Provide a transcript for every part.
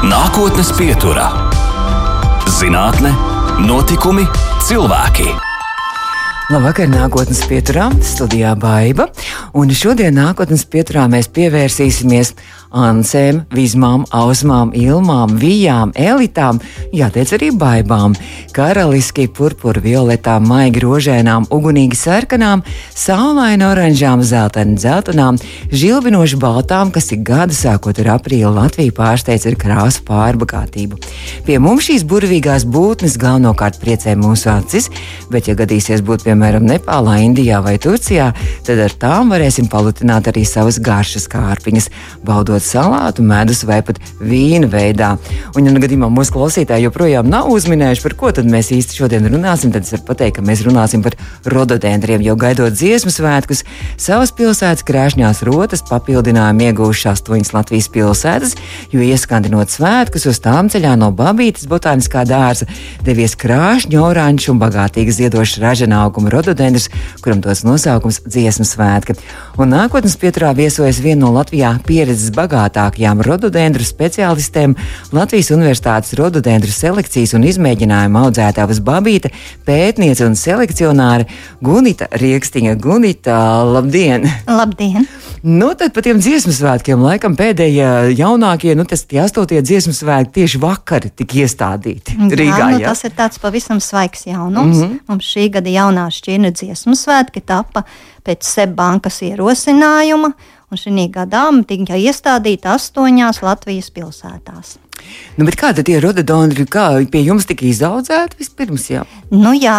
Nākotnes pieturā - zinātne, notikumi, cilvēki. Labvakar, nākotnes pieturā, studijā Baiva. Un šodien nākotnes pieturā mēs pievērsīsimies ansēm, vizmām, ausmām, ilmām, vijām, elitām, jāteic arī baibām, karaliski purpura violetām, maigi rožēnām, ugunīgi sarkanām, saulaini oranžām, zeltaini dzeltenām, žilbinoši baltām, kas ik gadu sākot ar aprīli Latviju pārsteidz ar krāsu pārbagātību. Pie mums šīs burvīgās būtnes galvenokārt priecē mūsu acis, bet, ja gadīsies būt piemēram Nepālā, Indijā vai Turcijā, tad ar tām varēsim palutināt arī savas garšas kārpiņas, baudot gatavot salātu, medus vai pat vīna veidā. Un, ja nu gadījumā mūsu klausītāji joprojām nav uzminējuši, par ko tad mēs īsti šodien runāsim, tad es varu pateikt, ka mēs runāsim par rododendriem, jo gaidot dziesmu svētkus, savas pilsētas krāšņās rotas papildinājumu iegūšas astoņas Latvijas pilsētas, jo ieskandinot svētkus uz tām ceļā no Babītas botāniskā dārza devies krāšņu, oranžu un bagātīgi ziedošs ražana auguma rododendrs, kuram tos nosaukums dziesmu svētki. Un nākotnes pieturā viesojas viena no Latvijā pieredzes bagātīgākajām bagātākajām rododendru speciālistēm Latvijas Universitātes rododendru selekcijas un izmēģinājuma audzētāvas Babīta, pētniece un selekcionāre Gunita Riekstiņa. Gunita, labdien! Labdien! Nu, tad par tiem dziesmu svētkiem laikam pēdējie jaunākie, nu, tas tie astotie dziesmu svētki tieši vakar tika iestādīti Rīgā. Jā, nu, jā? Tas ir tāds pavisam svaigs jaunums. Mm -hmm. Mums šī gada jaunā šķirne dziesmu svētki tapa pēc Sebbankas ierosinājuma un šī gadā tika iestādīta astoņās Latvijas pilsētās. Nu, kāda tie rododendri, kā pie jums tika izaudzēti vispirms? Jā, nu, jā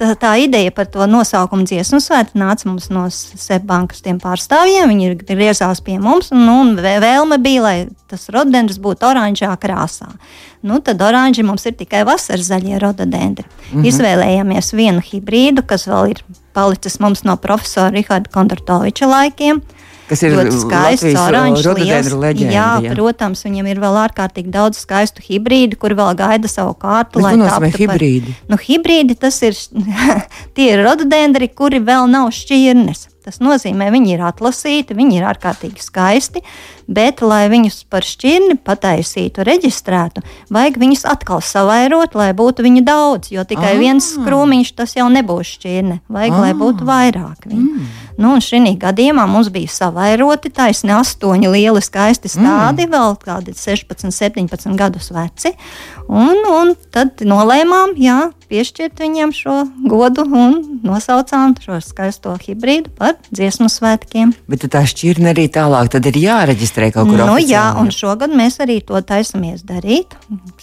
tā, tā ideja par to nosaukumu dziesmu svētku nāca mums no Seibankas pārstāvjiem. Viņi griezās pie mums, un, nu, un vēlme bija, lai tas rododendrs būtu oranžā krāsā. Nu, tad oranži mums ir tikai vasaras zaļie rododendri. Mm -hmm. Izvēlējāmies vienu hibrīdu, kas vēl ir palicis mums no profesora Riharda Kondortoviča laikiem. Kas ir ļoti skaists, oranžs, liels. Leģenda, jā, jā, protams, viņam ir vēl ārkārtīgi daudz skaistu hibrīdu, kur vēl gaida savu kārtu. Lai nozīmē hibrīdi? Par, nu, hibrīdi tas ir tie ir rododendri, kuri vēl nav šķirnes. Tas nozīmē, viņi ir atlasīti, viņi ir ārkārtīgi skaisti, bet, lai viņus par šķirni pataisītu, reģistrētu, vajag viņus atkal savairot, lai būtu viņu daudz. Jo tikai ah. viens krūmiņš tas jau nebūs šķirne. Vajag, ah. lai būtu vairāk. Viņu. Mm. Nu, un šī gadījumā mums bija savairoti taisni astoņi lieli skaisti stādi, mm. vēl kādi 16, 17 gadus veci. Un, un tad nolēmām, jā, piešķirt viņiem šo godu un nosaucām šo skaisto hibrīdu par dziesmu svētkiem. Bet tā šķirne arī tālāk ir jāreģistrē kaut kur. Nu, oficiāli. jā, un šogad mēs arī to taisamies darīt.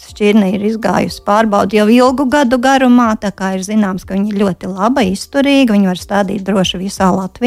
Šķirne ir izgājusi pārbaudi jau ilgu gadu garumā, tā kā ir zināms, ka viņa ir ļoti laba, izturīga, viņa var stādīt droši visā Latvijā.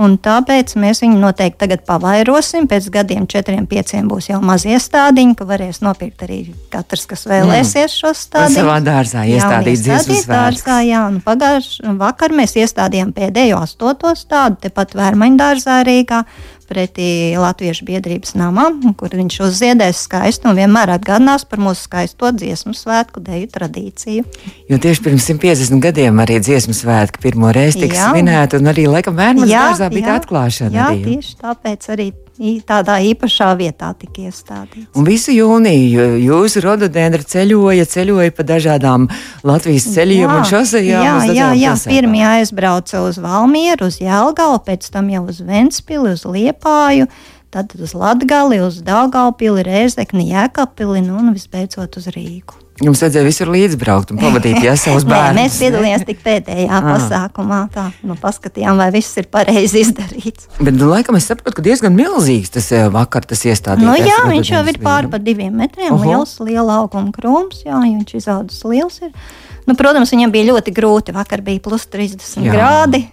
Un tāpēc mēs viņu noteikti tagad pavairosim. Pēc gadiem, četriem, pieciem būs jau mazie stādiņi, ka varēs nopirkt arī katrs, kas vēlēsies mm. šo stādiņu. Savā dārzā iestādīt dziesmas dārzā, jā, un pagājušajā vakar mēs iestādījām pēdējo astoto stādu, tepat Vērmaņdārzā Rīgā pretī Latviešu biedrības namam, kur viņš uzziedēs skaistu un vienmēr atgādinās par mūsu skaisto dziesmu svētku deju tradīciju. Jo tieši pirms 150 gadiem arī dziesmu svētki pirmo reizi tika svinēti, un arī laikam bērnu dārzā bija jā, atklāšana. Jā, arī. tieši tāpēc arī tādā īpašā vietā tika iestādīts. Un visu jūniju jūs rododendri ceļoja, ceļoja pa dažādām Latvijas ceļiem jā, un šosejām. Jā, jā, jā. pirmie aizbrauca uz Valmieru, uz Jelgavu, pēc tam jau uz Ventspili, uz Liepāju. Tad uz Latviju, uz Dāngāpili, Rēzekni, Jēkabili nu, un visbeidzot uz Rīgu. Jums vajadzēja visur līdzbraukt un pavadīt ja, savus bērnus. Nē, mēs piedalījāmies tik pēdējā à. pasākumā. Tā, nu, paskatījām, vai viss ir pareizi izdarīts. Bet, nu, laikam, es saprotu, ka diezgan milzīgs tas eh, vakar tas iestādījās. Nu, jā, viņš jau ir pāri pa diviem metriem. Oho. Liels, liela auguma krūms, jā, viņš izaudzis liels. Ir. Nu, protams, viņam bija ļoti grūti. Vakar bija plus 30 jā. grādi.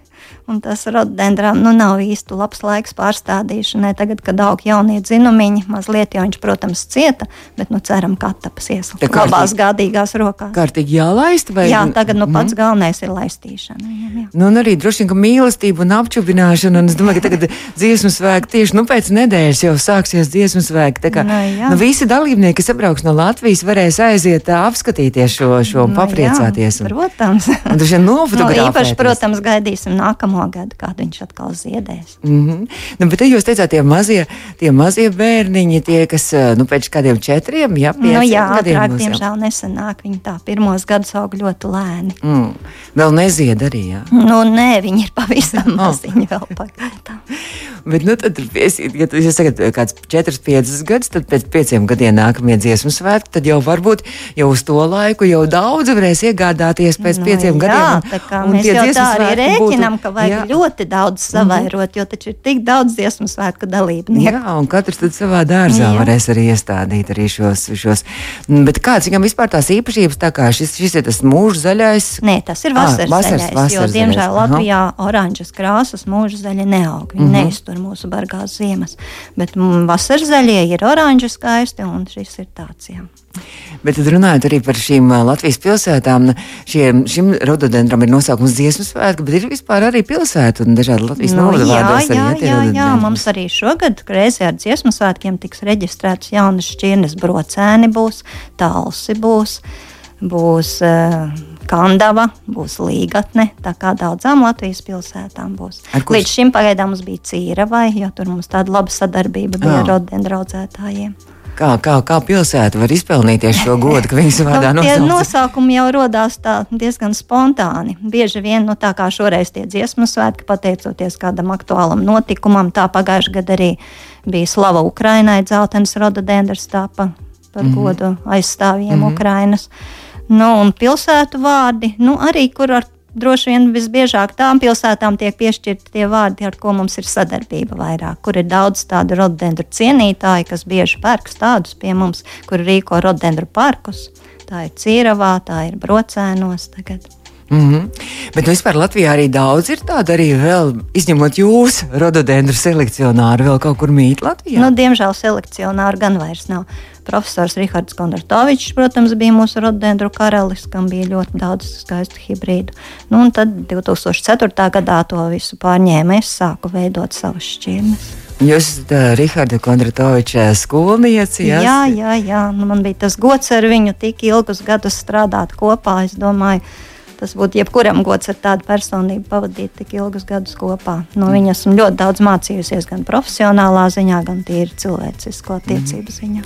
Un tas rododendram nu, nav īsti labs laiks pārstādīšanai. Tagad, kad aug jaunie dzinumiņi, mazliet jau viņš, protams, cieta, bet nu, ceram, ka tapas ieslēgts labās gādīgās rokās. Kārtīgi jālaist vai? Jā, tagad nu, pats mm. galvenais ir laistīšana. Jā, jā. Nu, un arī droši vien, ka mīlestība un apčubināšana, un es domāju, ka tagad dziesmu svēki tieši nu, pēc nedēļas jau sāksies dziesmu svēki. Tā kā no, nu, jā. nu, visi dalībnieki, kas atbrauks no Latvijas, varēs aiziet apskatīties šo, šo no, nu, papriecāties. Un, protams. Un, un, un, no, īpaši, protams, gaidīsim nākotnē nākamo gadu, kad viņš atkal ziedēs. Mm -hmm. nu, bet jūs teicāt, tie mazie, tie mazie bērniņi, tie, kas nu, pēc kādiem četriem, jā, pieciem nu, jā, gadiem. Jā, diemžēl nesenāk. Viņi tā pirmos gadus aug ļoti lēni. Mm. Vēl nezied arī, jā? Nu, nē, viņi ir pavisam oh. maziņi vēl pagaidām. Bet, nu, tad, ja jūs sakat, kāds 4, 5 gadus, tad pēc 5 gadiem nākamie dziesmu svētki, tad jau varbūt jau uz to laiku jau daudz varēs iegādāties pēc nu, 5 jā, gadiem. Tā kā mēs jau tā arī rēķinam, būtu, ka vajag jā. ļoti daudz mhm. savairot, mm jo taču ir tik daudz dziesmu svētku dalībnieku. Jā, un katrs tad savā dārzā jā. varēs arī iestādīt arī šos. šos. Bet kāds viņam vispār tās īpašības, tā kā šis, šis ir tas mūža zaļais? Nē, tas ir vasaras, à, vasaras zaļais, vasaras jo, zaļais. diemžēl, Latvijā oranžas krāsas mūža zaļa neaug. Viņi mm -hmm. neiztur mūsu bargās ziemas. Bet mm, vasaras zaļie ir oranži skaisti, un šis ir tāds. Jā. Bet tad runājot arī par šīm Latvijas pilsētām, šiem, šim rododendram ir nosaukums dziesmu svētki, bet ir vispār arī pilsēta un dažādi Latvijas nu, novada vārdos. Jā, jā, jā, jā, mums arī šogad reizē ar dziesmu svētkiem tiks reģistrēts jaunas šķirnes brocēni būs, talsi būs, būs uh, Kandava, būs Līgatne, tā kā daudzām Latvijas pilsētām būs. Līdz šim pagaidām mums bija Cīravai, jo tur mums tāda laba sadarbība bija ar rododendraudzētājiem. Kā, kā, kā pilsēta var izpelnīties šo godu, ka viņas vārdā nu, nosauc? nosaukumi jau radās diezgan spontāni. Bieži vien, nu, tā kā šoreiz tie dziesmu svētki, pateicoties kādam aktuālam notikumam, tā pagājušajā gadā arī bija slava Ukrainai, dzeltenis rododendrs tāpa par mm -hmm. godu aizstāvjiem mm -hmm. Ukrainas. Nu, un pilsētu vārdi, nu, arī kur ar droši vien visbiežāk tām pilsētām tiek piešķirti tie vārdi, ar ko mums ir sadarbība vairāk, kur ir daudz tādu rododendru cienītāju, kas bieži pērk tādus pie mums, kur rīko rododendru parkus. Tā ir Cīravā, tā ir Brocēnos tagad. Mm -hmm. Bet nu, vispār Latvijā arī daudz ir tādu, arī vēl, izņemot jūs, rododendru selekcionāru, vēl kaut kur mīt Latvijā. Nu, diemžēl selekcionāru gan vairs nav. Profesors Rihards Kondratovičs, protams, bija mūsu rododendru karalis, kam bija ļoti daudz skaistu hibrīdu. Nu, un tad 2004. gadā to visu pārņēma. Es sāku veidot savas šķirnes. Jūs esat uh, Riharda Kondratoviča skolniece. Jā, jā, jā. jā. Nu, man bija tas gods ar viņu tik ilgus gadus strādāt kopā. Es domāju, ka Tas būtu jebkuram gods ar tādu personību pavadīt tik ilgus gadus kopā. No mm. viņa esmu ļoti daudz mācījusies gan profesionālā ziņā, gan tīri cilvēcisko attiecību ziņā.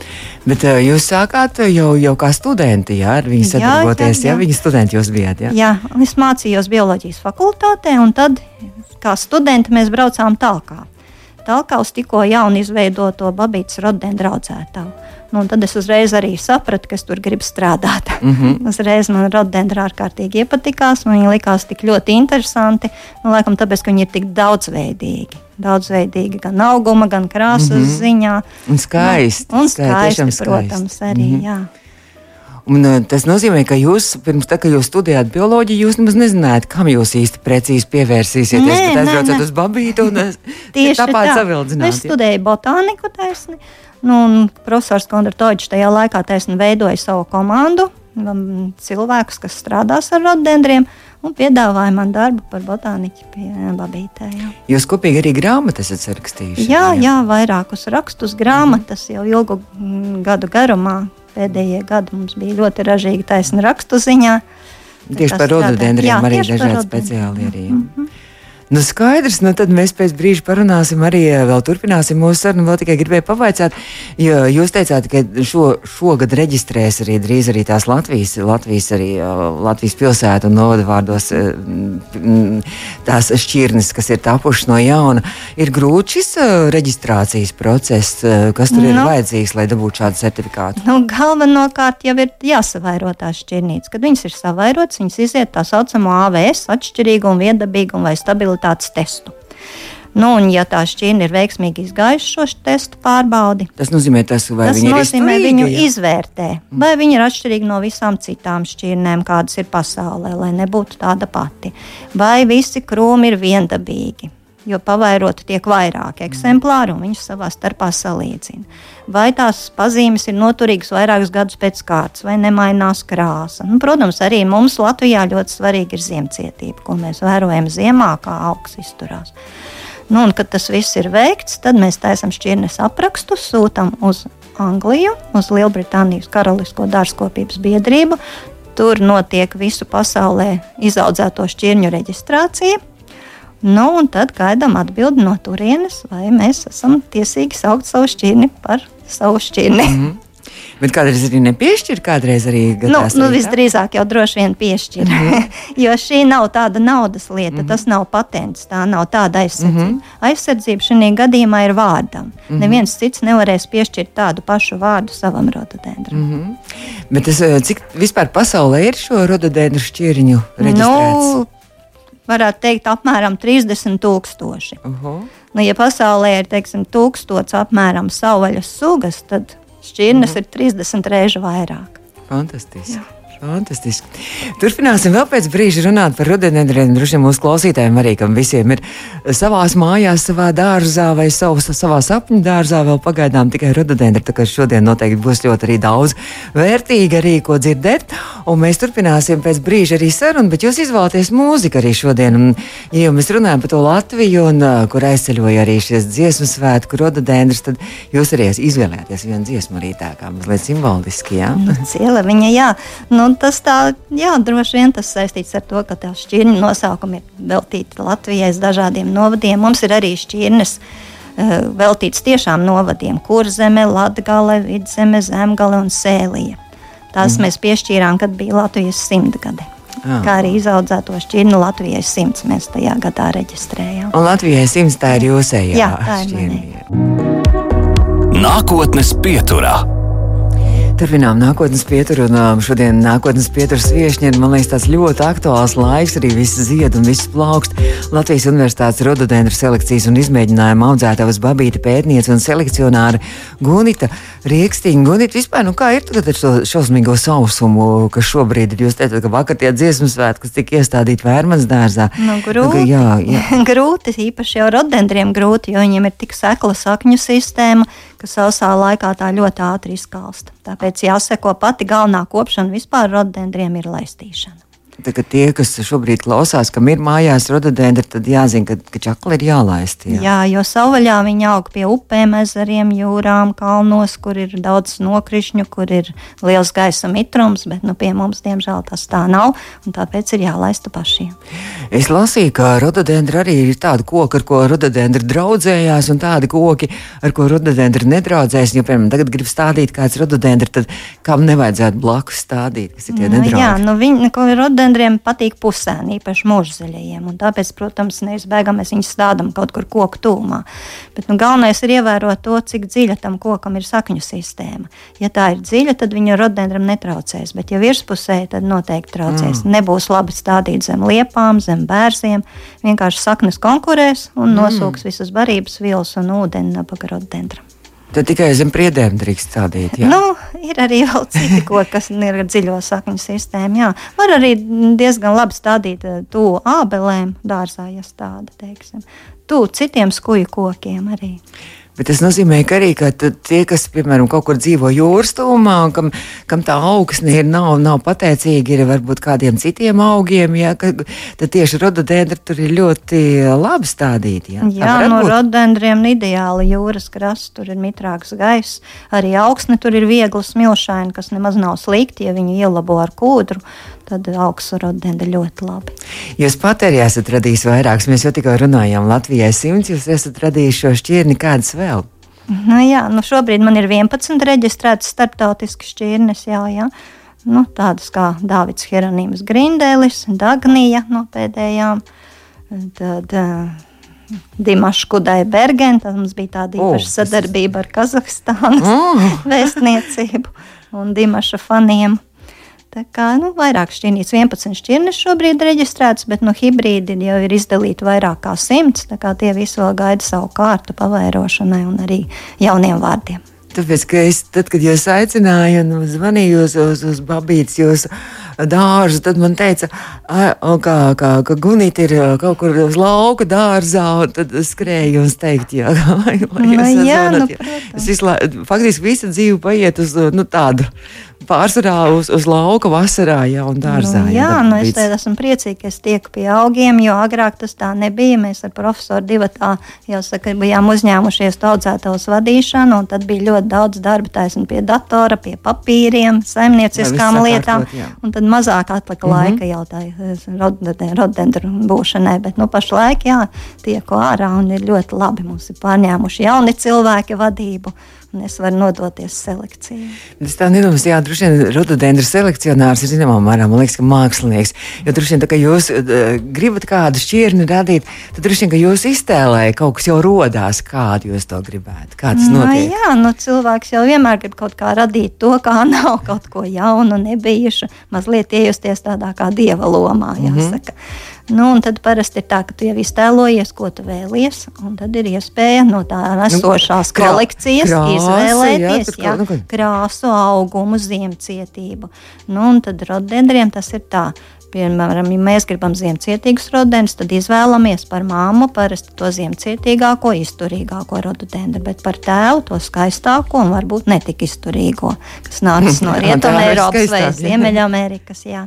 Bet uh, jūs sākāt jau, jau kā studenti, jā, ar viņu sadarboties, jā, jā, jā. ja viņa studenti jūs bijāt. Jā? jā, es mācījos bioloģijas fakultātē, un tad kā studenti mēs braucām tālāk. Tālāk uz tikko jaunu izveidoto Babītas rododendru audzētāju. Nu, tad es uzreiz arī sapratu, ka es tur gribu strādāt. Mm -hmm. uzreiz man rododendri ārkārtīgi iepatikās. Viņi likās tik ļoti interesanti. Nu, laikam tāpēc, ka viņi ir tik daudzveidīgi. Daudzveidīgi gan auguma, gan krāsas mm -hmm. ziņā. Un skaisti. Nu, un skaisti, skaisti protams, arī. Mm -hmm. Jā. Un, uh, tas nozīmē, ka jūs pirms tam, kad jūs studējāt bioloģiju, jūs nemaz nezinājāt, kam jūs īsti precīzi pievērsīsieties. Nē, bet aizbraucat uz Babītu un tieši tāpat savildzināt. Es studēju botāniku taisni. Nu, profesors Kondratoģis tajā laikā taisni veidoja savu komandu, um, cilvēkus, kas strādās ar rododendriem, un piedāvāja man darbu par botāniķu pie Babītē. Jā. Jūs kopīgi arī grāmatas esat rakstījuši? Jā, jā, jā vairākus rakstus, grāmatas jau ilgu mm, gadu garumā. Pēdējie gadi mums bija ļoti ražīgi taisni rakstu ziņā. Tieši par rododendriem arī dažādi speciāli. Arī, mm -hmm. Nu, skaidrs, nu tad mēs pēc brīža parunāsim arī, eh, vēl turpināsim mūsu sarunu. Vēl tikai gribēju pavaicāt, jo jūs teicāt, ka šo, šogad reģistrēs arī drīz arī tās Latvijas, Latvijas, arī, eh, Latvijas pilsētu un novadvārdos eh, tās šķirnes, kas ir tapušas no jauna. Ir grūts šis reģistrācijas process, kas tur nu, ir vajadzīgs, lai dabūtu šādu certifikātu? Nu, galvenokārt jau ir jāsavairo tās šķirnītes. Kad viņas ir savairotas, viņas iziet tā saucamo AVS atšķirīgumu, viedabīgumu vai stabilitāti stabilitātes testu. Nu, un, ja tā šķirne ir veiksmīgi izgājusi šo testu pārbaudi, tas nozīmē, tas, tas nozīmē viņu jā. izvērtē, vai viņa ir atšķirīga no visām citām šķirnēm, kādas ir pasaulē, lai nebūtu tāda pati. Vai visi krūmi ir viendabīgi, jo pavairoti tiek vairāki eksemplāri un viņus savā starpā salīdzina. Vai tās pazīmes ir noturīgas vairākus gadus pēc kārtas, vai nemainās krāsa. Nu, protams, arī mums Latvijā ļoti svarīga ir ziemcietība, ko mēs vērojam ziemā, kā augs izturās. Nu, un, kad tas viss ir veikts, tad mēs taisām šķirnes aprakstu, sūtām uz Angliju, uz Lielbritānijas Karalisko dārzkopības biedrību. Tur notiek visu pasaulē izaudzēto šķirņu reģistrācija Nu, un tad gaidām atbildi no turienes, vai mēs esam tiesīgi saukt savu šķirni par savu šķirni. Mm -hmm. Bet kādreiz arī nepiešķir, kādreiz arī nu, nu, visdrīzāk jau droši vien piešķir. Mm -hmm. jo šī nav tāda naudas lieta, mm -hmm. tas nav patents, tā nav tāda aizsardzība. Mm -hmm. Aizsardzība šajā gadījumā ir vārdam. Mm -hmm. Neviens cits nevarēs piešķirt tādu pašu vārdu savam rododendram. Mm -hmm. Bet es, eh, cik vispār pasaulē ir šo rododendru šķirņu? Nu, varētu teikt, apmēram 30 tūkstoši. Uh -huh. nu, ja pasaulē ir teiksim, tūkstots apmēram savvaļas sugas, tad šķirnes mm -hmm. ir 30 reizes vairāk. Fantastiski! Fantastiski. Turpināsim vēl pēc brīža runāt par rudendriem. Droši vien mūsu klausītājiem arī, kam visiem ir savā mājās, savā dārzā vai savs, savā sapņu dārzā, vēl pagaidām tikai rudendri. Tā kā šodien noteikti būs ļoti arī daudz vērtīgi arī ko dzirdēt. Un mēs turpināsim pēc brīža arī sarunu, bet jūs izvēlaties mūziku arī šodien. Un, ja jau mēs runājam par to Latviju, un, uh, kur aizceļoja arī šis dziesmu svētku rudendrs, tad jūs arī izvēlējāties vienu dziesmu arī tā kā mazliet simboliski. Jā, nu, ciela viņa, jā. Nu, tas tā, jā, droši vien tas saistīts ar to, ka tā šķirņu nosaukumi ir veltīti Latvijai dažādiem novadiem. Mums ir arī šķirnes uh, veltīts tiešām novadiem - Kurzeme, Latgale, Vidzeme, Zemgale un Sēlija. Tās mm. mēs piešķīrām, kad bija Latvijas simtgade. Ah. Kā arī izaudzēto šķirni Latvijai simts mēs tajā gadā reģistrējām. Un Latvijai simts tā ir jūsējā. Jā, tā ir šķirni. Nākotnes pieturā. Turpinām nākotnes pieturu, un šodien nākotnes pieturas viesiņa ir, liekas, tāds ļoti aktuāls laiks, arī viss zied un viss plaukst. Latvijas Universitātes rododendru selekcijas un izmēģinājuma audzētavas babīta pētniece un selekcionāra Gunita Riekstīņa. Gunita, vispār, nu kā ir tagad ar šo šausmīgo sausumu, kas šobrīd ir? Jūs teicat, ka vakar tie dziesmu svētki, kas tika iestādīti Vērmans dārzā. Nu, grūti, jā, jā. grūti, īpaši jau rododendriem grūti, jo viņiem ir tik sekla sakņu sistēma ka sausā laikā tā ļoti ātri izkalst. Tāpēc jāseko pati galvenā kopšana vispār rododendriem ir laistīšana. Tagad tie, kas šobrīd klausās, kam ir mājās rododendri, tad jāzina, ka, ka čakli ir jālaist. Jā. jā, jo savvaļā viņi aug pie upēm, ezeriem, jūrām, kalnos, kur ir daudz nokrišņu, kur ir liels gaisa mitrums, bet nu, pie mums, diemžēl, tas tā nav, tāpēc ir jālaista pašiem. Es lasīju, ka rododendri arī ir tādi koki, ar ko rododendri draudzējās, un tādi koki, ar ko rododendri nedraudzēs. Jo, piemēram, tagad grib stādīt kāds rododendri, tad kam nevajadzētu blakus stādīt, kas ir tie nedraudzi? Nu, jā, nu viņi, rododendri? rododendriem patīk pusēni, īpaši mūžzaļajiem. Tāpēc, protams, neizbēgam mēs viņus stādām kaut kur koku tūmā. Bet nu, galvenais ir ievērot to, cik dziļa tam kokam ir sakņu sistēma. Ja tā ir dziļa, tad viņa rododendram netraucēs, bet ja virspusē, tad noteikti traucēs. Mm. Nebūs labi stādīt zem liepām, zem bērziem. Vienkārši saknes konkurēs un mm. nosūks visas barības vielas un ūdeni nabaga rododendram. Tad tikai zem priedēm drīkst stādīt. Jā. Nu, ir arī vēl citi koki, kas ir dziļo sakņu sistēmu. Jā. Var arī diezgan labi stādīt eh, to ābelēm dārzā, ja tāda, teiksim. Tu citiem skuju kokiem arī. Bet tas nozīmē, ka arī ka tie, kas, piemēram, kaut kur dzīvo jūras tūmā, un kam, kam tā augsne ir, nav, nav pateicīga ir varbūt kādiem citiem augiem, ja, ka, tad tieši rododendri tur ir ļoti labi stādīti. Ja. Jā, no rododendriem ideāli jūras krasts, tur ir mitrāks gaiss, arī augsne tur ir viegli smilšaina, kas nemaz nav slikti, ja viņu ielabo ar kūdru tad augsts rododendri ļoti labi. Jūs pat arī esat radījis vairākus. Mēs jau tikko runājām Latvijai simts, jūs esat radījis šo šķirni kādas vēl. Nu, jā, nu šobrīd man ir 11 reģistrētas starptautiskas šķirnes. Jā, jā. Nu, tādas kā Dārvids Hieronīms Grindēlis, Dagnija no pēdējām. Tad, uh, Dimaša Kudai Bergen, tad mums bija tāda īpaša oh, sadarbība ar Kazahstānas oh. vēstniecību un Dimaša faniem. Tā kā nu, vairāk šķirnīs, 11 šķirnes šobrīd ir reģistrētas, bet no hibrīdi jau ir izdalīti vairāk kā 100. Tie visi vēl gaida savu kārtu pavairošanai un arī jauniem vārdiem. Tāpēc, ka es, tad, kad jūs aicinājāt zvanīju uz, uz, uz Babītas jūsu dārzu, tad man teica, ka, ka, ka Gunita ir kaut kur uz lauka dārzā, un tad skrēju un teikt, jā, lai, lai nu, jā, nu, jā. Es visu, faktiski visa dzīve paiet uz nu, tādu pārsvarā uz, uz lauka vasarā, jā, un dārzā. Nu, jā, nu es te esmu priecīga, ka es tieku pie augiem, jo agrāk tas tā nebija. Mēs ar profesoru divatā jau saka, bijām uzņēmušies audzētavas vadīšanu, un tad bija ļoti daudz darba taisni pie datora, pie papīriem, saimnieciskām jā, lietām, jā. un tad mazāk atlika mm -hmm. laika jau tai rodendru būšanai, bet nu pašlaik, jā, tieku ārā un ir ļoti labi. Mums ir pārņēmuši jauni cilvēki vadību es varu nodoties selekcijai. Es tā nedomāju, jā, droši vien rododendra selekcionārs ir zināmā mērā, man liekas, ka mākslinieks. Jo droši vien, tā, ka jūs uh, gribat kādu šķirni radīt, tad droši vien, ka jūs iztēlējat kaut kas jau rodās, kādu jūs to gribētu. Kā tas nu, notiek? No, jā, nu cilvēks jau vienmēr grib kaut kā radīt to, kā nav kaut ko jaunu, nebijušu, mazliet iejusties tādā kā dieva lomā, jāsaka. Mm -hmm. Nu, tad parasti ir tā, ka tu jau iztēlojies, ko tu vēlies, un tad ir iespēja no tā esošās nu, kolekcijas krāsa, izvēlēties jā, jā, nu, krāsu, augumu, ziemcietību. Nu, un tad rodendriem tas ir tā. Piemēram, ja mēs gribam ziemcietīgus rododendrus, tad izvēlamies par māmu parasti to ziemcietīgāko, izturīgāko rododendru, bet par tēvu to skaistāko un varbūt netik izturīgo, kas nākas no Rietumē Eiropas vai Ziemeļamerikas. Jā.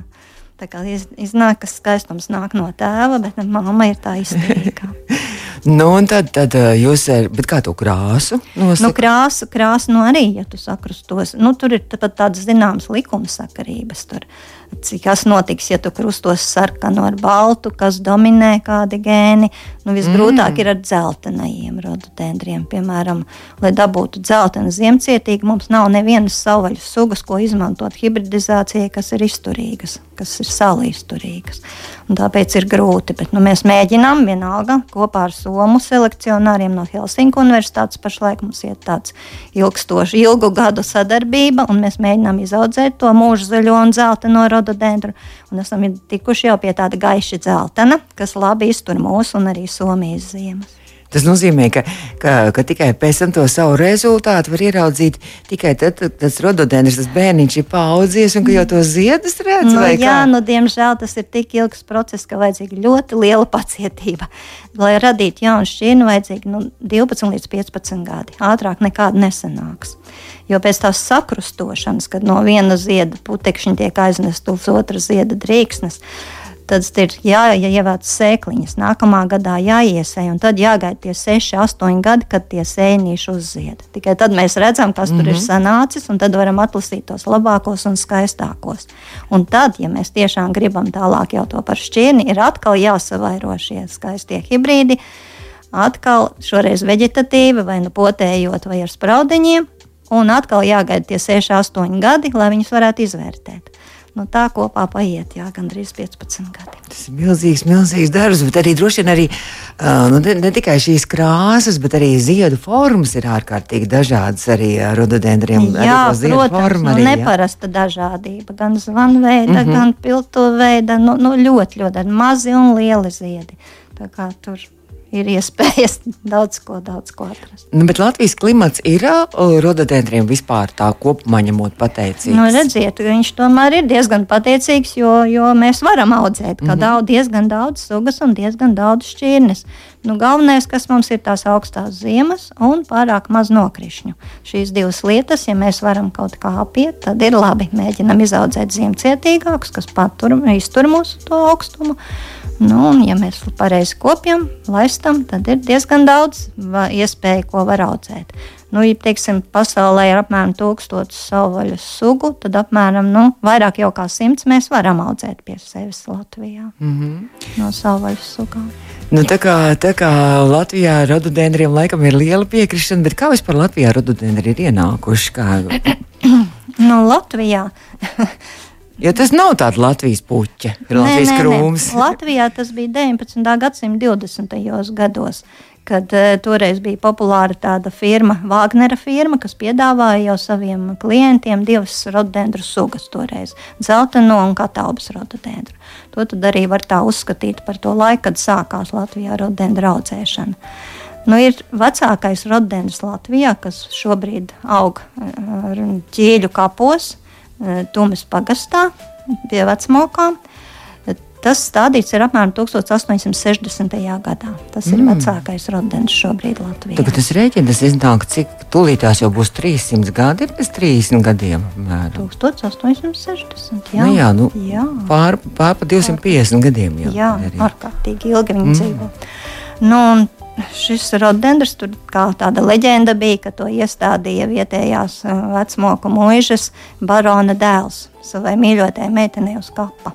Tā kā iz, iznāk, ka skaistums nāk no tēva, bet mamma ir tā izturīga. nu, un tad, tad jūs, bet kā to krāsu? Nosaka? Nu, krāsu, krāsu, nu arī, ja tu sakrustos, nu, tur ir pat tādas zināmas likumsakarības. Tur. Uh, kas notiks, ja tu krustos sarkanu ar baltu, kas dominē kādi gēni. Nu, visgrūtāk mm. ir ar dzeltenajiem rododendriem. Piemēram, lai dabūtu dzeltenu ziemcietīgu, mums nav nevienas savvaļu sugas, ko izmantot hibridizācijai, kas ir izturīgas, kas ir salīsturīgas. Un tāpēc ir grūti, bet nu, mēs mēģinām vienalga kopā ar Somu selekcionāriem no Helsinku universitātes. Pašlaik mums ir tāds ilgstoši, ilgu gadu sadarbība, un mēs mēģinām izaudzēt to mūža zaļo un dzelteno rododendru. Un esam tikuši jau pie tāda gaiša dzeltena, kas labi iztur mūsu un arī Somijas ziemas. Tas nozīmē, ka, ka, ka tikai pēc tam to savu rezultātu var ieraudzīt tikai tad, kad tas rododendrs, tas bērniņš ir paudzies un ka jau to ziedus redz. Nu, jā, nu, diemžēl tas ir tik ilgs process, ka vajadzīga ļoti liela pacietība. Lai radītu jaunu šķirni, vajadzīgi nu, 12 līdz 15 gadi. Ātrāk nekāda nesanāks. Jo pēc tās sakrustošanas, kad no viena zieda putekšņa tiek aiznest uz otru zieda drīksnes, tad ir jāievāc sēkliņas, nākamā gadā jāiesēj, un tad jāgaida tie 6, 8 gadi, kad tie sēnīši uzzied. Tikai tad mēs redzam, kas mm -hmm. tur ir mhm. sanācis, un tad varam atlasīt tos labākos un skaistākos. Un tad, ja mēs tiešām gribam tālāk jau to par šķirni, ir atkal jāsavairo šie skaistie hibrīdi. Atkal šoreiz vegetatīvi, vai nu potējot, vai ar spraudiņiem, un atkal jāgaida tie 6, 8 gadi, lai viņus varētu izvērtēt. Nu, tā kopā paiet jā, gandrīz 15 gadi. Tas ir milzīgs, milzīgs darbs, bet arī droši vien arī, uh, nu, ne, ne tikai šīs krāsas, bet arī ziedu formas ir ārkārtīgi dažādas arī rododendriem. Jā, arī protams, forma, nu, arī, neparasta jā. dažādība, gan zvanveida, mm -hmm. gan piltuveida, nu, nu, ļoti, ļoti mazi un lieli ziedi. Tā kā tur ir iespējas daudz ko, daudz ko atrast. Nu, bet Latvijas klimats ir rododendriem vispār tā kopumā ņemot pateicīgs. Nu, redziet, viņš tomēr ir diezgan pateicīgs, jo, jo mēs varam audzēt mm -hmm. daudz, diezgan daudz sugas un diezgan daudz šķirnes. Nu, galvenais, kas mums ir tās augstās ziemas un pārāk maz nokrišņu. Šīs divas lietas, ja mēs varam kaut kā apiet, tad ir labi. Mēģinam izaudzēt ziemcietīgākus, kas patur, iztur mūsu to augstumu. Nu, un, ja mēs pareizi kopjam, laistam, tad ir diezgan daudz iespēju, ko var audzēt. Nu, ja teiksim, pasaulē ir apmēram tūkstotis savvaļas sugu, tad apmēram nu, vairāk jau kā simts mēs varam audzēt pie sevis Latvijā mm -hmm. no savvaļas sugām. Nu, tā, kā, tā kā Latvijā rododendriem laikam ir liela piekrišana, bet kā vispār Latvijā rododendri ir ienākuši? Kā... nu, Latvijā Jo tas nav tāds Latvijas puķa, ir Latvijas nē, nē, krūms. Nē. Latvijā tas bija 19. gadsimta 20. gados, kad uh, toreiz bija populāra tāda firma, Wagnera firma, kas piedāvāja jau saviem klientiem divas rododendru sugas toreiz - dzelteno un katālbas rododendru. To tad arī var tā uzskatīt par to laiku, kad sākās Latvijā rododendru audzēšana. Nu, ir vecākais rododendrs Latvijā, kas šobrīd aug uh, ķīļu kapos Eh, Tumas pagastā pie vecmokām. Tas stādīts ir apmēram 1860. gadā. Tas mm. ir vecākais rodens šobrīd Latvijā. Tagad tas rēķina, tas iznāk cik tūlītās jau būs 300 gadi, pēc 30 gadiem. Mēram. 1860. Jā, Nu, jā, nu, jā. pār, pār pa 250 gadiem jau. jā ārkārtīgi ilgi viņi mm. dzīvo. Nu, šis rodendrs tur kā tāda leģenda bija, ka to iestādīja vietējās vecmoku mūžas barona dēls savai mīļotajai meitenei uz kapa.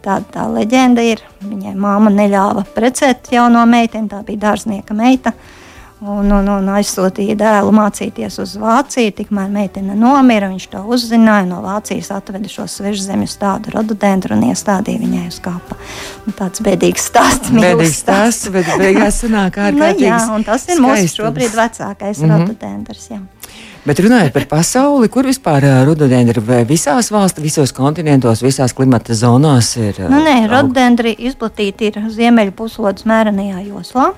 Tāda tā leģenda ir. Viņai māma neļāva precēt jauno meiteni, tā bija dārznieka meita. Un, un, un aizsūtīja dēlu mācīties uz Vāciju. Tikmēr meitene nomira, viņš to uzzināja. No Vācijas atveda šo svežzemju stādu rododendru un iestādīja viņai uz kapa. Un tāds bēdīgs stāsts. Bēdīgs stāsts, bet beigās sanāk Nu, ārkārtīgi. jā, un tas ir mūsu skaistums. šobrīd vecākais mm. -hmm. rododendrs. Jā. Bet runājot par pasauli, kur vispār vai visās valstīs, visos kontinentos, visās klimata zonās ir? Nu, nē, aug? rododendri izplatīti ir ziemeļu puslodes mērenajā joslā.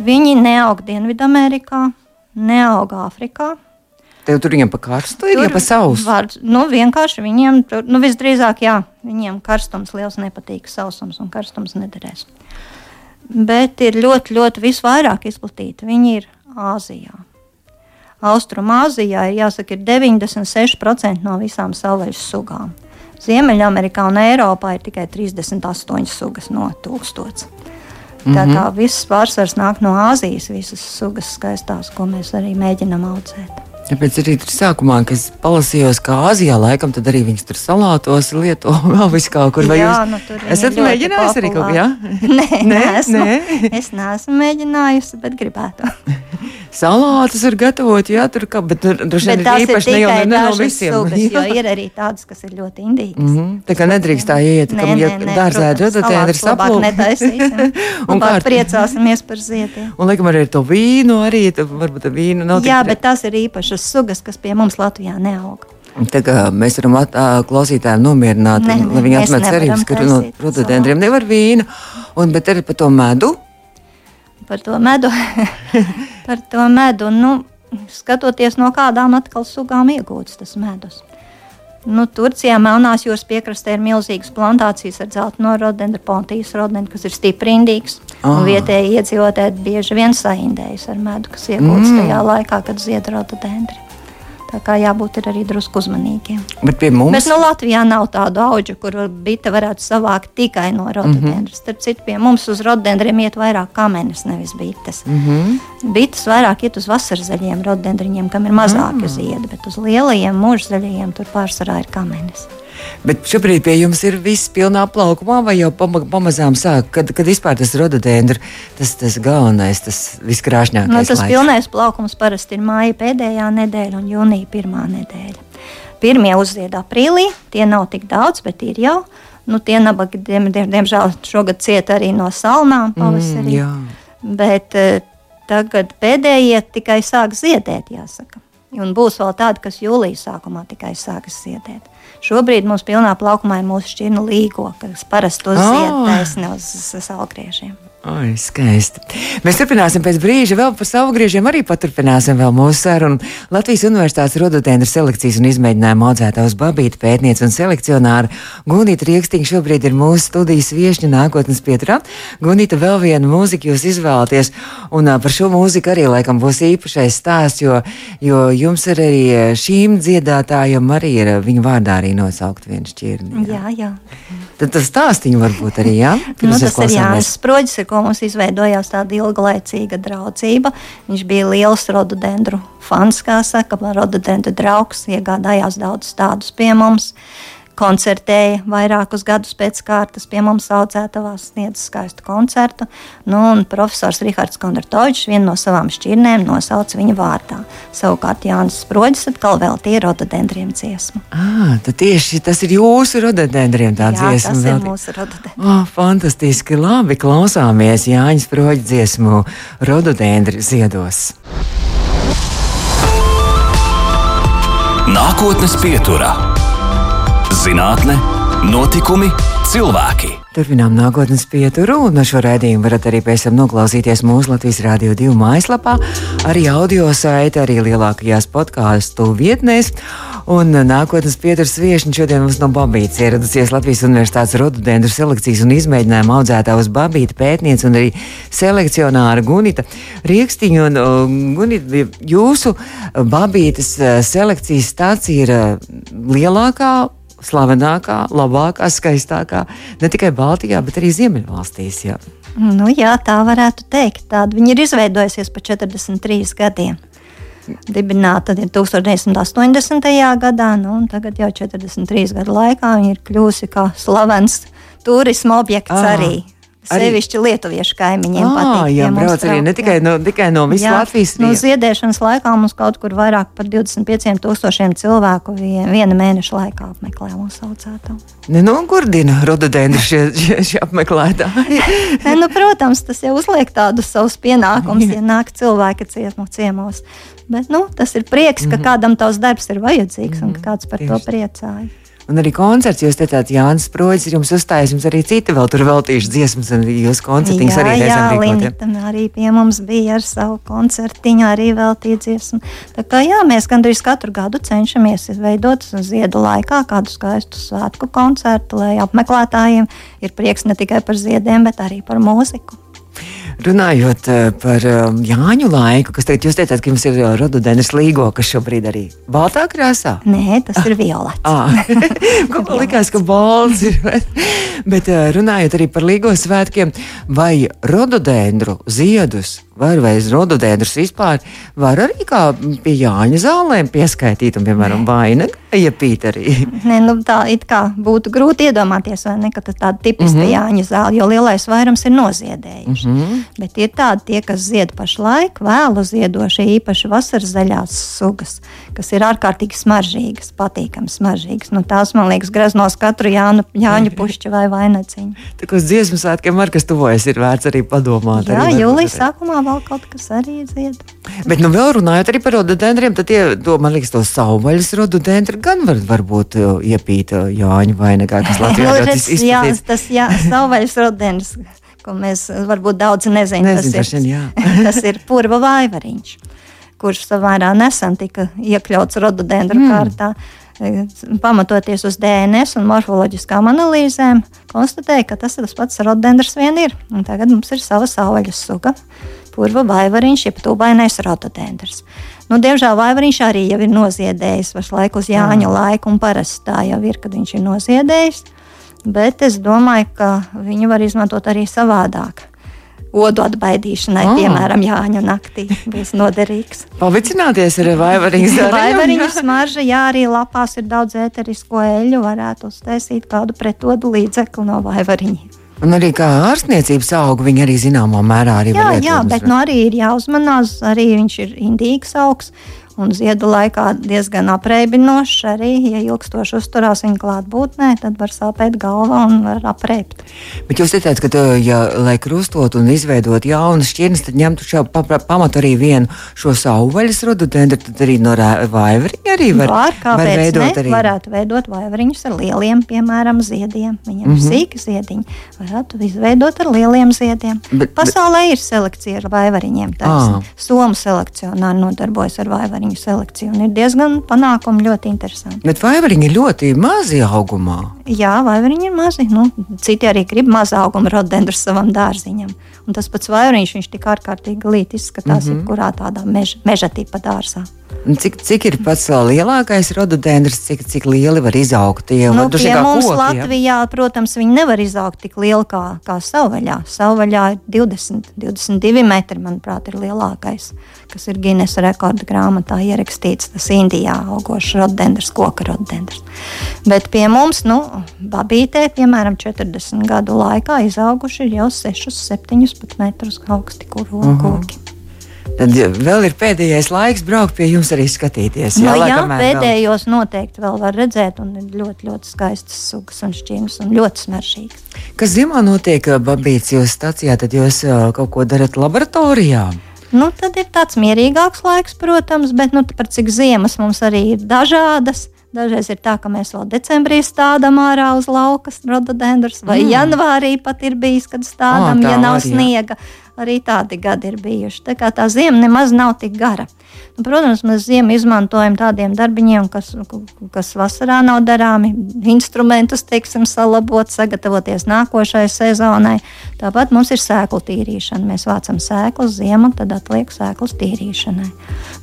Viņi neaug Dienvidamerikā, neaug Āfrikā. Tev tur viņam pa karstu ir, ja pa sausu. Var, nu, vienkārši viņiem, tur, nu, visdrīzāk, jā, viņiem karstums liels nepatīk, sausums un karstums nederēs. Bet ir ļoti, ļoti visvairāk izplatīti. Viņi ir Āzijā. Austrumāzijā ir jāsaka, ir 96% no visām savvaļas sugām. Ziemeļamerikā un Eiropā ir tikai 38 sugas no 1000. Tā kā viss pārsvars nāk no Āzijas, visas sugas skaistās, ko mēs arī mēģinām audzēt. Tāpēc arī tur sākumā, kad es palasījos, kā Āzijā, laikam, tad arī viņas tur salātos lieto vēl vis kaut kur. Vai Jā, jūs nu, tur esat mēģinājis arī kaut ko, jā? Nē, Nē, neesmu. nē. Es neesmu mēģinājusi, bet gribētu. Salātus var gatavot, jā, tur kā, bet droši vien ir īpaši ne jau ne, ne no visiem. sugas, jo ir arī tādas, kas ir ļoti indīgas. Mhm, Tā kā nedrīkst tā iet, Nē, ka, ja nē, nē, dārzā protams, rodotēni, ir netaisīsim. Un kā- priecāsimies par ziediem. Un, laikam, arī ar to vīnu, arī varbūt vīnu nav Jā, bet tās ir īpašas sugas, kas pie mums Latvijā neaug. Kā mēs varam klausītājiem nomierināt, un, nē, lai viņi atmet cerības, ka no taisīt rododendriem nevar vīnu, un, bet arī par to medu. Par to medu. par to medu nu, skatoties no kādām atkal sugām iegūts tas medus. Nu, Turcijā Melnās jūras piekrastē ir milzīgas plantācijas ar dzelteno rodendru, pontijas rodendru, kas ir stipri indīgs. Ah. Ah. Vietēji iedzīvotāji bieži vien saindējas ar medu, kas iegūts mm. tajā laikā, kad zied rodendri. Tā kā jābūt arī drusku uzmanīgiem. Bet pie mums Bet nu, Latvijā nav tādu augu, kur bita varētu savākt tikai no rododendra. Mm -hmm. Starp citu, pie mums uz rododendriem iet vairāk kamenes, nevis bites. Mm -hmm. Bites vairāk iet uz vasarzaļiem rododendriņiem, kam ir mazāki mm. ziedi, bet uz lielajiem mūžzaļajiem tur pārsvarā ir kamenes. Bet šobrīd pie jums ir viss pilnā plaukumā, vai jau pama, pamazām sāk, kad, kad vispār tas rododendrs, tas, tas galvenais, tas viskrāšņākais. Nu, tas laiks? pilnais plaukums parasti ir māja pēdējā nedēļa un jūnija pirmā nedēļa. Pirmie uzzied aprīlī, tie nav tik daudz, bet ir jau. Nu, tie nabagi, diem, diem, diemžēl, šogad cieta arī no salnām pavasarī. Mm, jā. Bet eh, tagad pēdējie tikai sāk ziedēt, jāsaka. Un būs vēl tādi, kas jūlijā sākumā tikai sākas ziedēt. Šobrīd mums pilnā plaukumā ir mūsu šķirnu līgo, kas parasti to Ah. zied taisni uz salgriežiem. Ai, skaisti. Mēs turpināsim pēc brīža, vēl par savu griežiem arī paturpināsim vēl mūsu sarunu. Latvijas Universitātes rododendra selekcijas un izmēģinājuma audzētājs Babīta pētniece un selekcionāra Gunīta Riekstīna šobrīd ir mūsu studijas viešņa nākotnes pieturā. Gunīta, vēl vienu mūziku jūs izvēlaties, un par šo mūziku arī laikam būs īpašais stāsts, jo, jo jums ir arī šīm dziedātājiem arī ir viņu vārdā arī nosaukt vienu šķirni. Jā, jā. Tad tas stāstiņu varbūt arī, jā? Nu, Pirms tas ir uzklausāmies. Jānis Sproģis, ar ko mums izveidojās tāda ilglaicīga draudzība. Viņš bija liels rododendru fans, kā saka, rododendru draugs, iegādājās daudz tādus pie mums. Koncertēja vairākus gadus pēc kārtas, pie mums audzētavās sniedza skaistu koncertu. Nu, un profesors Rihards Kondratovičs vienu no savām šķirnēm nosauca viņa vārdā. Savukārt Jānis Sproģis atkal veltīja rododendriem dziesmu. Ah, tad tieši tas ir jūsu rododendriem tā Jā, dziesma. tas ir veltīta. mūsu rododendri. Oh, fantastiski, labi, klausāmies Jāņas Proģa dziesmu rododendri ziedos. Nākotnes pieturā - zinātne, notikumi, cilvēki. Turpinām nākotnes pieturu, un šo raidījumu varat arī pēc tam noklausīties mūsu Latvijas Rādio 2 mājaslapā, arī audio saite, arī lielākajās podkāstu vietnēs. Un nākotnes pieturas viesiņš šodien mums no Babītas ieradusies Latvijas Universitātes rododendru selekcijas un izmēģinājuma audzētā uz Babīta pētniece un arī selekcionāra Gunita Riekstīņa. Un, uh, Gunita, jūsu Babītas uh, selekcijas stācija ir uh, lielākā slavenākā, labākā, skaistākā ne tikai Baltijā, bet arī Ziemeļvalstīs. Jā. Nu, jā, tā varētu teikt. Tāda viņa ir izveidojusies pa 43 gadiem. Dibināta 1980. gadā, nu, un tagad jau 43 gadu laikā viņa ir kļuvusi kā slavens turisma objekts à. arī. Sevišķi lietuviešu kaimiņiem à, patīk. Jā, brauc arī ne tikai no, tikai no visas jā, Latvijas. No ziedēšanas laikā mums kaut kur vairāk par 25 tūkstošiem cilvēku viena mēneša laikā apmeklē mūsu saucēto. Ne nogurdina rododendru šie, šie, šie apmeklētāji. ne, nu, protams, tas jau uzliek tādus savus pienākumus, ja nāk cilvēki ciemo, ciemos. Bet nu, tas ir prieks, ka mm -hmm. kādam tavs darbs ir vajadzīgs mm -hmm. un ka kāds par Tieši. to priecājas. Un arī koncerts, jūs teicāt, Jānis Sproģis ir jums uzstājis, jums arī citi vēl tur veltījuši dziesmas, un jūs koncertiņus arī reizēm rīkot. Jā, arī pie mums bija ar savu koncertiņu arī veltīt dziesmu. Tā kā jā, mēs gandrīz katru gadu cenšamies izveidot ziedu laikā kādu skaistu svētku koncertu, lai apmeklētājiem ir prieks ne tikai par ziediem, bet arī par mūziku. Runājot eh, par um, Jāņu laiku, kas teikt, jūs teicāt, ka jums ir uh, rododendrs līgo, kas šobrīd arī baltā krāsā? Nē, tas ir violets. Ah, Kaut kā likās, ka balts ir. Bet runājot arī par līgo svētkiem, vai rododendru ziedus var vai rododendrus vispār var arī kā pie Jāņa zālēm pieskaitīt un, piemēram, vainagu iepīt arī? Nē, nu tā it kā būtu grūti iedomāties, vai ne, ka tas tāda tipiska mm -hmm. Jāņa zāle, jo lielais vairums ir noziedējuši. Mm -hmm. Bet ir tādi tie, kas zied pašlaik, vēlu ziedošie, īpaši vasaras zaļās sugas, kas ir ārkārtīgi smaržīgas, patīkami smaržīgas. Nu, tās, man liekas, graznos katru Jānu, Jāņa pušķi vai vainaciņu. Tā kā uz dziesmu svētkiem ar kas tuvojas, ir vērts arī padomāt. Jā, jūlijas sākumā vēl kaut kas arī zied. Bet, nu, vēl runājot arī par rododendriem, tad tie, to, man liekas, to savvaļas rododendri gan var varbūt uh, iepīt uh, Jāņa vainagā, kas Latvijā ļoti izplatīts. Jā, tas, jā, savvaļas rododendrs, ko mēs varbūt daudz nezinām. Nezin, tas, ir, tas ir purva vaivariņš, kurš samērā nesen tika iekļauts rododendru mm. kārtā pamatoties uz DNS un morfoloģiskām analīzēm, konstatēja, ka tas ir tas pats rododendrs vien ir. Un tagad mums ir sava savvaļas suga purva vaivariņš, jeb tūbainais rotodendrs. Nu, diemžēl vaivariņš arī jau ir noziedējis pašlaik uz Jāņa Jā. laiku, un parasti tā jau ir, kad viņš ir noziedējis. Bet es domāju, ka viņu var izmantot arī savādāk. Odu atbaidīšanai, oh. piemēram, Jāņa naktī būs noderīgs. Pavicināties ar vaivariņu zāli. Vaivariņu smarža, jā, arī lapās ir daudz ēterisko eļu, varētu uztaisīt kādu pretodu līdzekli no vaivariņiem. Un arī kā ārstniecības auga, viņa arī zināmā mērā arī jā, jā, bet nu, arī ir jāuzmanās, arī viņš ir indīgs augs un ziedu laikā diezgan apreibinošs. Arī, ja ilgstoši uzturās viņa klātbūtnē, tad var sāpēt galva un var apreibt. Bet jūs teicāt, ka, ja, lai krustot un izveidot jaunas šķirnes, tad ņemtu šo pa, pa, pamatu arī vienu šo sauvaļas rododendru, tad arī no vaivariņa arī var, var, var veidot. Ne? Arī. Varētu veidot vaivariņus ar lieliem, piemēram, ziediem. Viņam mm -hmm. sīki ziediņi. Varētu izveidot ar lieliem ziediem. Bet, Pasaulē bet... ir selekcija ar vaivariņiem. Somu selekcionāri nodarbojas ar vaivariņu vaivariņu selekciju. Ir diezgan panākumi, ļoti interesanti. Bet vaivariņi ir ļoti mazi augumā. Jā, vaivariņi ir mazi. Nu, citi arī grib mazu augumu rododendrus savam dārziņam. Un tas pats vaivariņš, viņš tik ārkārtīgi līdzi izskatās, mm -hmm. jebkurā tādā meža, meža tipa dārzā. Cik, cik ir pats lielākais rododendrs, cik, cik lieli var izaugt? Tie, nu, pie mums koki, Latvijā, ja? protams, viņi nevar izaugt tik lieli kā, kā savvaļā. Savvaļā ir 20, 22 metri, manuprāt, ir lielākais, kas ir Guinness rekorda grāmatā ierakstīts. Tas Indijā augošs rododendrs, koka rododendrs. Bet pie mums, nu, babītē, piemēram, 40 gadu laikā izauguši jau 6, 7 metrus augsti kuru uh -huh. Tad vēl ir pēdējais laiks braukt pie jums arī skatīties. Jā, no, jā pēdējos vēl... noteikti vēl var redzēt, un ir ļoti, ļoti skaistas sugas un šķīnas un ļoti smaržīgas. Kas zimā notiek Babīts jūsu stacijā, tad jūs kaut ko darat laboratorijā? Nu, tad ir tāds mierīgāks laiks, protams, bet nu, par cik ziemas mums arī ir dažādas Dažreiz ir tā, ka mēs vēl decembrī stādām ārā uz laukas rododendrus, vai mm. janvārī pat ir bijis, kad stādām, oh, ja nav var, sniega. Arī tādi gadi ir bijuši. Tā kā tā zima nemaz nav tik gara. Nu, protams, mēs ziemu izmantojam tādiem darbiņiem, kas, kas vasarā nav darāmi, instrumentus, teiksim, salabot, sagatavoties nākošajai sezonai. Tāpat mums ir sēklu tīrīšana. Mēs vācam sēklas ziemu, tad atliek sēklas tīrīšanai.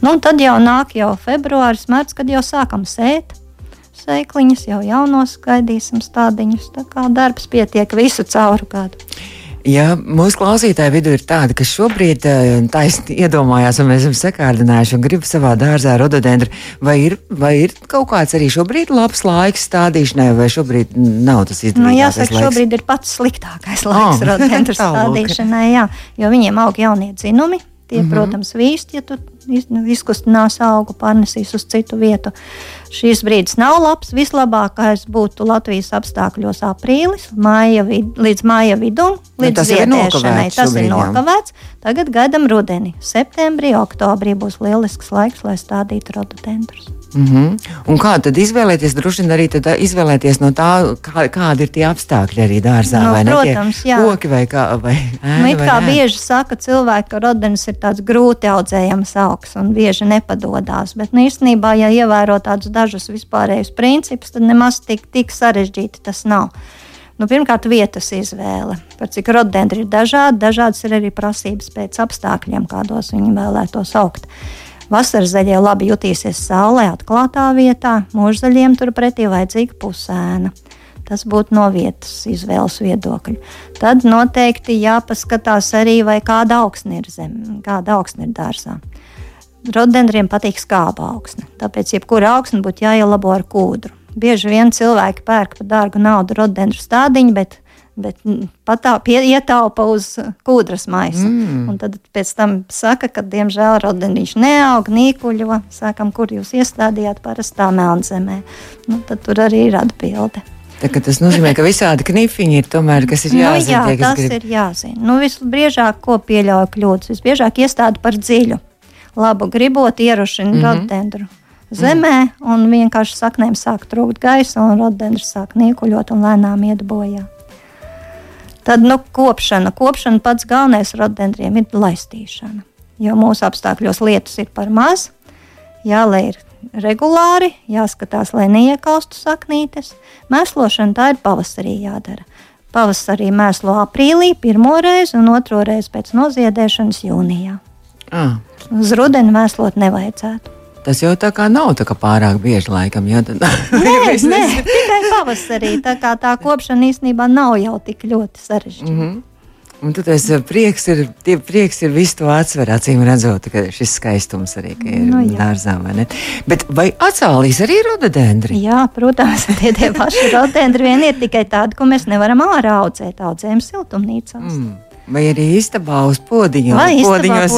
Nu, tad jau nāk jau februāris, mārts, kad jau sākam sēt sēkliņas, jau jaunos gaidīsim stādiņus. Tā kā darbs pietiek visu cauru gadu. Ja mūsu klausītāju vidū ir tādi, kas šobrīd eh, taisni iedomājās, un mēs esam sakārdinājuši un grib savā dārzā rododendru, vai ir, vai ir kaut kāds arī šobrīd labs laiks stādīšanai, vai šobrīd nav tas izdevīgākais nu, jāsaka, laiks? Šobrīd ir pats sliktākais laiks oh, rododendru stādīšanai, jā, jo viņiem aug jaunie dzinumi. Tie, mm -hmm. protams, vīst, ja tu izkustinās augu, pārnesīs uz citu vietu. Šīs brīdis nav labs. Vislabākais būtu Latvijas apstākļos aprīlis, māja vid, līdz māja vidum, nu, līdz nu, ziedēšanai. Tas šobrīd, ir nokavēts. Tagad gaidām rudeni. Septembrī, oktobrī būs lielisks laiks, lai stādītu rododendrus. Mm -hmm. Un kā tad izvēlēties? Droši vien arī izvēlēties no tā, kā, kādi ir tie apstākļi arī dārzā. No, nu, protams, jā. Koki vai kā. Vai ēna, nu, kā vai bieži saka cilvēki, ka rodenis ir tāds grūti audzējams augs un bieži nepadodās. Bet nu, īstenībā, ja ievēro tādus dažus vispārējus principus, tad nemaz tik, tik sarežģīti tas nav. Nu, pirmkārt, vietas izvēle. Par cik rododendri ir dažādi, dažādas ir arī prasības pēc apstākļiem, kādos viņi vēlētos augt. Vasaras zaļie labi jutīsies saulē, atklātā vietā, mūžzaļiem turpretī vajadzīga pusēna. Tas būtu no vietas izvēles viedokļa. Tad noteikti jāpaskatās arī, vai kāda augsne ir zem, kāda augsne ir dārzā. Rododendriem patīk skāba augsne, tāpēc jebkura augsne būtu jāielabo ar kūdru. Bieži vien cilvēki pērk par dārgu naudu rododendru stādiņu, bet bet patā pie, ietaupa uz kūdras maisa. Mm. Un tad pēc tam saka, ka diemžēl rodeniņš neaug, nīkuļo. Sākam, kur jūs iestādījāt parastā melnzemē. Nu, tad tur arī ir atbilde. Tā, tas nozīmē, ka visādi knifiņi ir tomēr, kas ir jāzina. Nu, jā, tie, tas grib... ir jāzina. Nu, visbiežāk, ko pieļauj kļūdas, visbiežāk iestāda par dziļu. Labu gribot ierušina mm -hmm. rodendru zemē, un vienkārši saknēm sāk trūkt gaisa, un rodendrs sāk nīkuļot un lēnām iet bojā. Tad nu, kopšana. Kopšana pats galvenais rododendriem ir laistīšana. Jo mūsu apstākļos lietus ir par maz, jālai ir regulāri, jāskatās, lai neiekaustu saknītes. Mēslošana tā ir pavasarī jādara. Pavasarī mēslo aprīlī, pirmo reizi un otro reizi pēc noziedēšanas jūnijā. Ah. Uz rudeni mēslot nevajadzētu. Tas jau tā kā nav tā kā pārāk bieži, laikam. Jo, tad, nē, nē, tikai pavasarī. Tā kā tā kopšana īstenībā nav jau tik ļoti sarežģīta. Mm -hmm. Un tad tas eh, prieks ir, tie prieks ir visu to atsver, acīm redzot, ka šis skaistums arī ir nu, dārzā, vai ne? Bet vai atsālīs arī rododendri? Jā, protams, tie tie paši rododendri vien ir tikai tādi, ko mēs nevaram ārā audzēt, audzējam siltumnīcās. Mm. Vai arī istabā uz podiņos, jā, podiņos,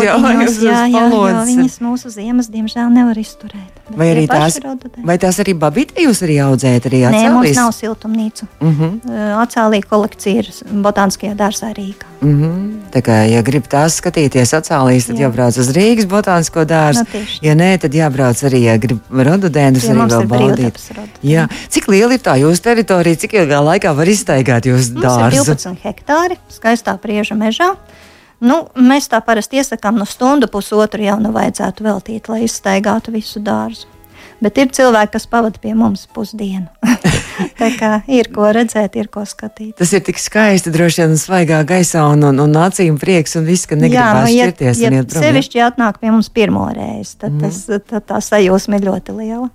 jā, jā, jā, viņas mūsu ziemas, diemžēl, nevar izturēt. Vai arī tās, vai tās arī babīte jūs arī audzējat? Arī Nē, mums nav siltumnīcu. Uh mhm. -huh. Acālī kolekcija ir botāniskajā dārzā Rīgā. Uh mhm. -huh. Tā kā, ja grib tās skatīties acālīs, tad Jā. jābrauc uz Rīgas botānisko dārzu. No, nu, ja nē, tad jābrauc arī, ja grib rododendrus arī vēl baudīt. Jā. Cik liela ir tā jūsu teritorija, cik ilgā laikā var iztaigāt jūsu dārzu? 12 hektāri skaistā prieža mežā. Nu, mēs tā parasti iesakām, no stundu pusotru jau nu vajadzētu veltīt, lai izstaigātu visu dārzu. Bet ir cilvēki, kas pavadīja pie mums pusdienu. tā kā ir ko redzēt, ir ko skatīt. Tas ir tik skaisti, droši vien, svaigā gaisā un, un, un acīm prieks un viss, ka negribas nu, šķirties. Ja, ja sevišķi atnāk pie mums pirmo reizi, tad, mm. tas, tad tā sajūsma ir ļoti liela.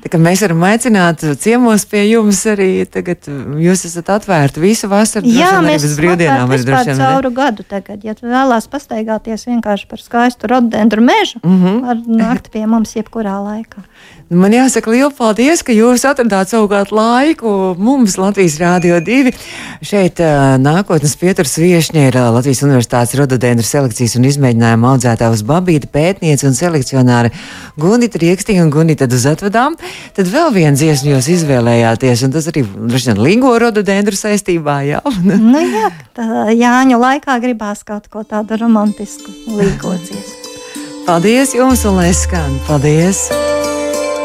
Mēs varam aicināt ciemos pie jums arī. Tagad jūs esat atvērti visu vasaru. Jā, mēs esam droši vien. Cauru gadu tagad, ja vēlās pastaigāties vienkārši par skaistu rododendru mežu, mm -hmm. var nākt pie mums jebkurā laikā. Man jāsaka liels paldies, ka jūs atradāt savukārt laiku mums Latvijas Rādio 2. Šeit uh, nākotnes pieturas viešņa ir uh, Latvijas Universitātes rododendru selekcijas un izmēģinājuma audzētā uz babīta pētniece un selekcionāre Gunita Riekstī un Gunita Duzatvedām. Tad vēl viens dziesmu jūs izvēlējāties, un tas arī droši vien lingo rododendru saistībā. Jā, nu, jā Jāņu laikā gribās kaut ko tādu romantisku līgo dziesmu. Paldies jums, un lai skan! Paldies!